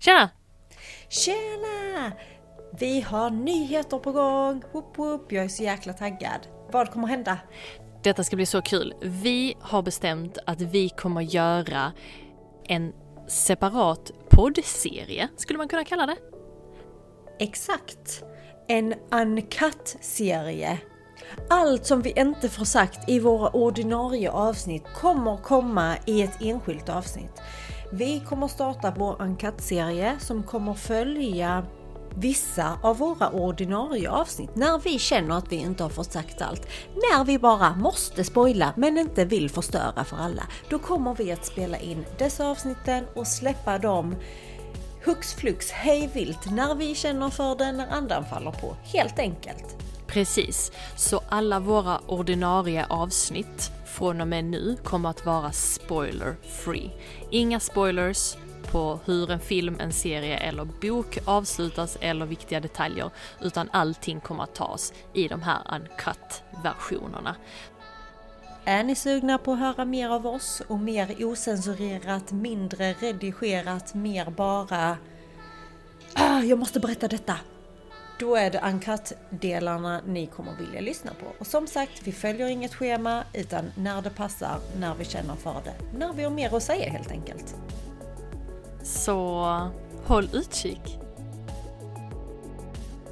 Tjena! Tjena! Vi har nyheter på gång! Woop woop. Jag är så jäkla taggad. Vad kommer hända? Detta ska bli så kul. Vi har bestämt att vi kommer göra en separat poddserie, skulle man kunna kalla det. Exakt! En uncut-serie. Allt som vi inte får sagt i våra ordinarie avsnitt kommer komma i ett enskilt avsnitt. Vi kommer starta vår enkätserie som kommer följa vissa av våra ordinarie avsnitt när vi känner att vi inte har fått sagt allt. När vi bara måste spoila men inte vill förstöra för alla. Då kommer vi att spela in dessa avsnitten och släppa dem hux flux hej vilt när vi känner för det, när andan faller på. Helt enkelt. Precis, så alla våra ordinarie avsnitt från och med nu kommer att vara spoiler free. Inga spoilers på hur en film, en serie eller bok avslutas eller viktiga detaljer, utan allting kommer att tas i de här uncut-versionerna. Är ni sugna på att höra mer av oss och mer osensurerat, mindre redigerat, mer bara ah, jag måste berätta detta. Då är det uncut-delarna ni kommer vilja lyssna på. Och som sagt, vi följer inget schema utan när det passar, när vi känner för det. När vi har mer att säga helt enkelt. Så håll utkik!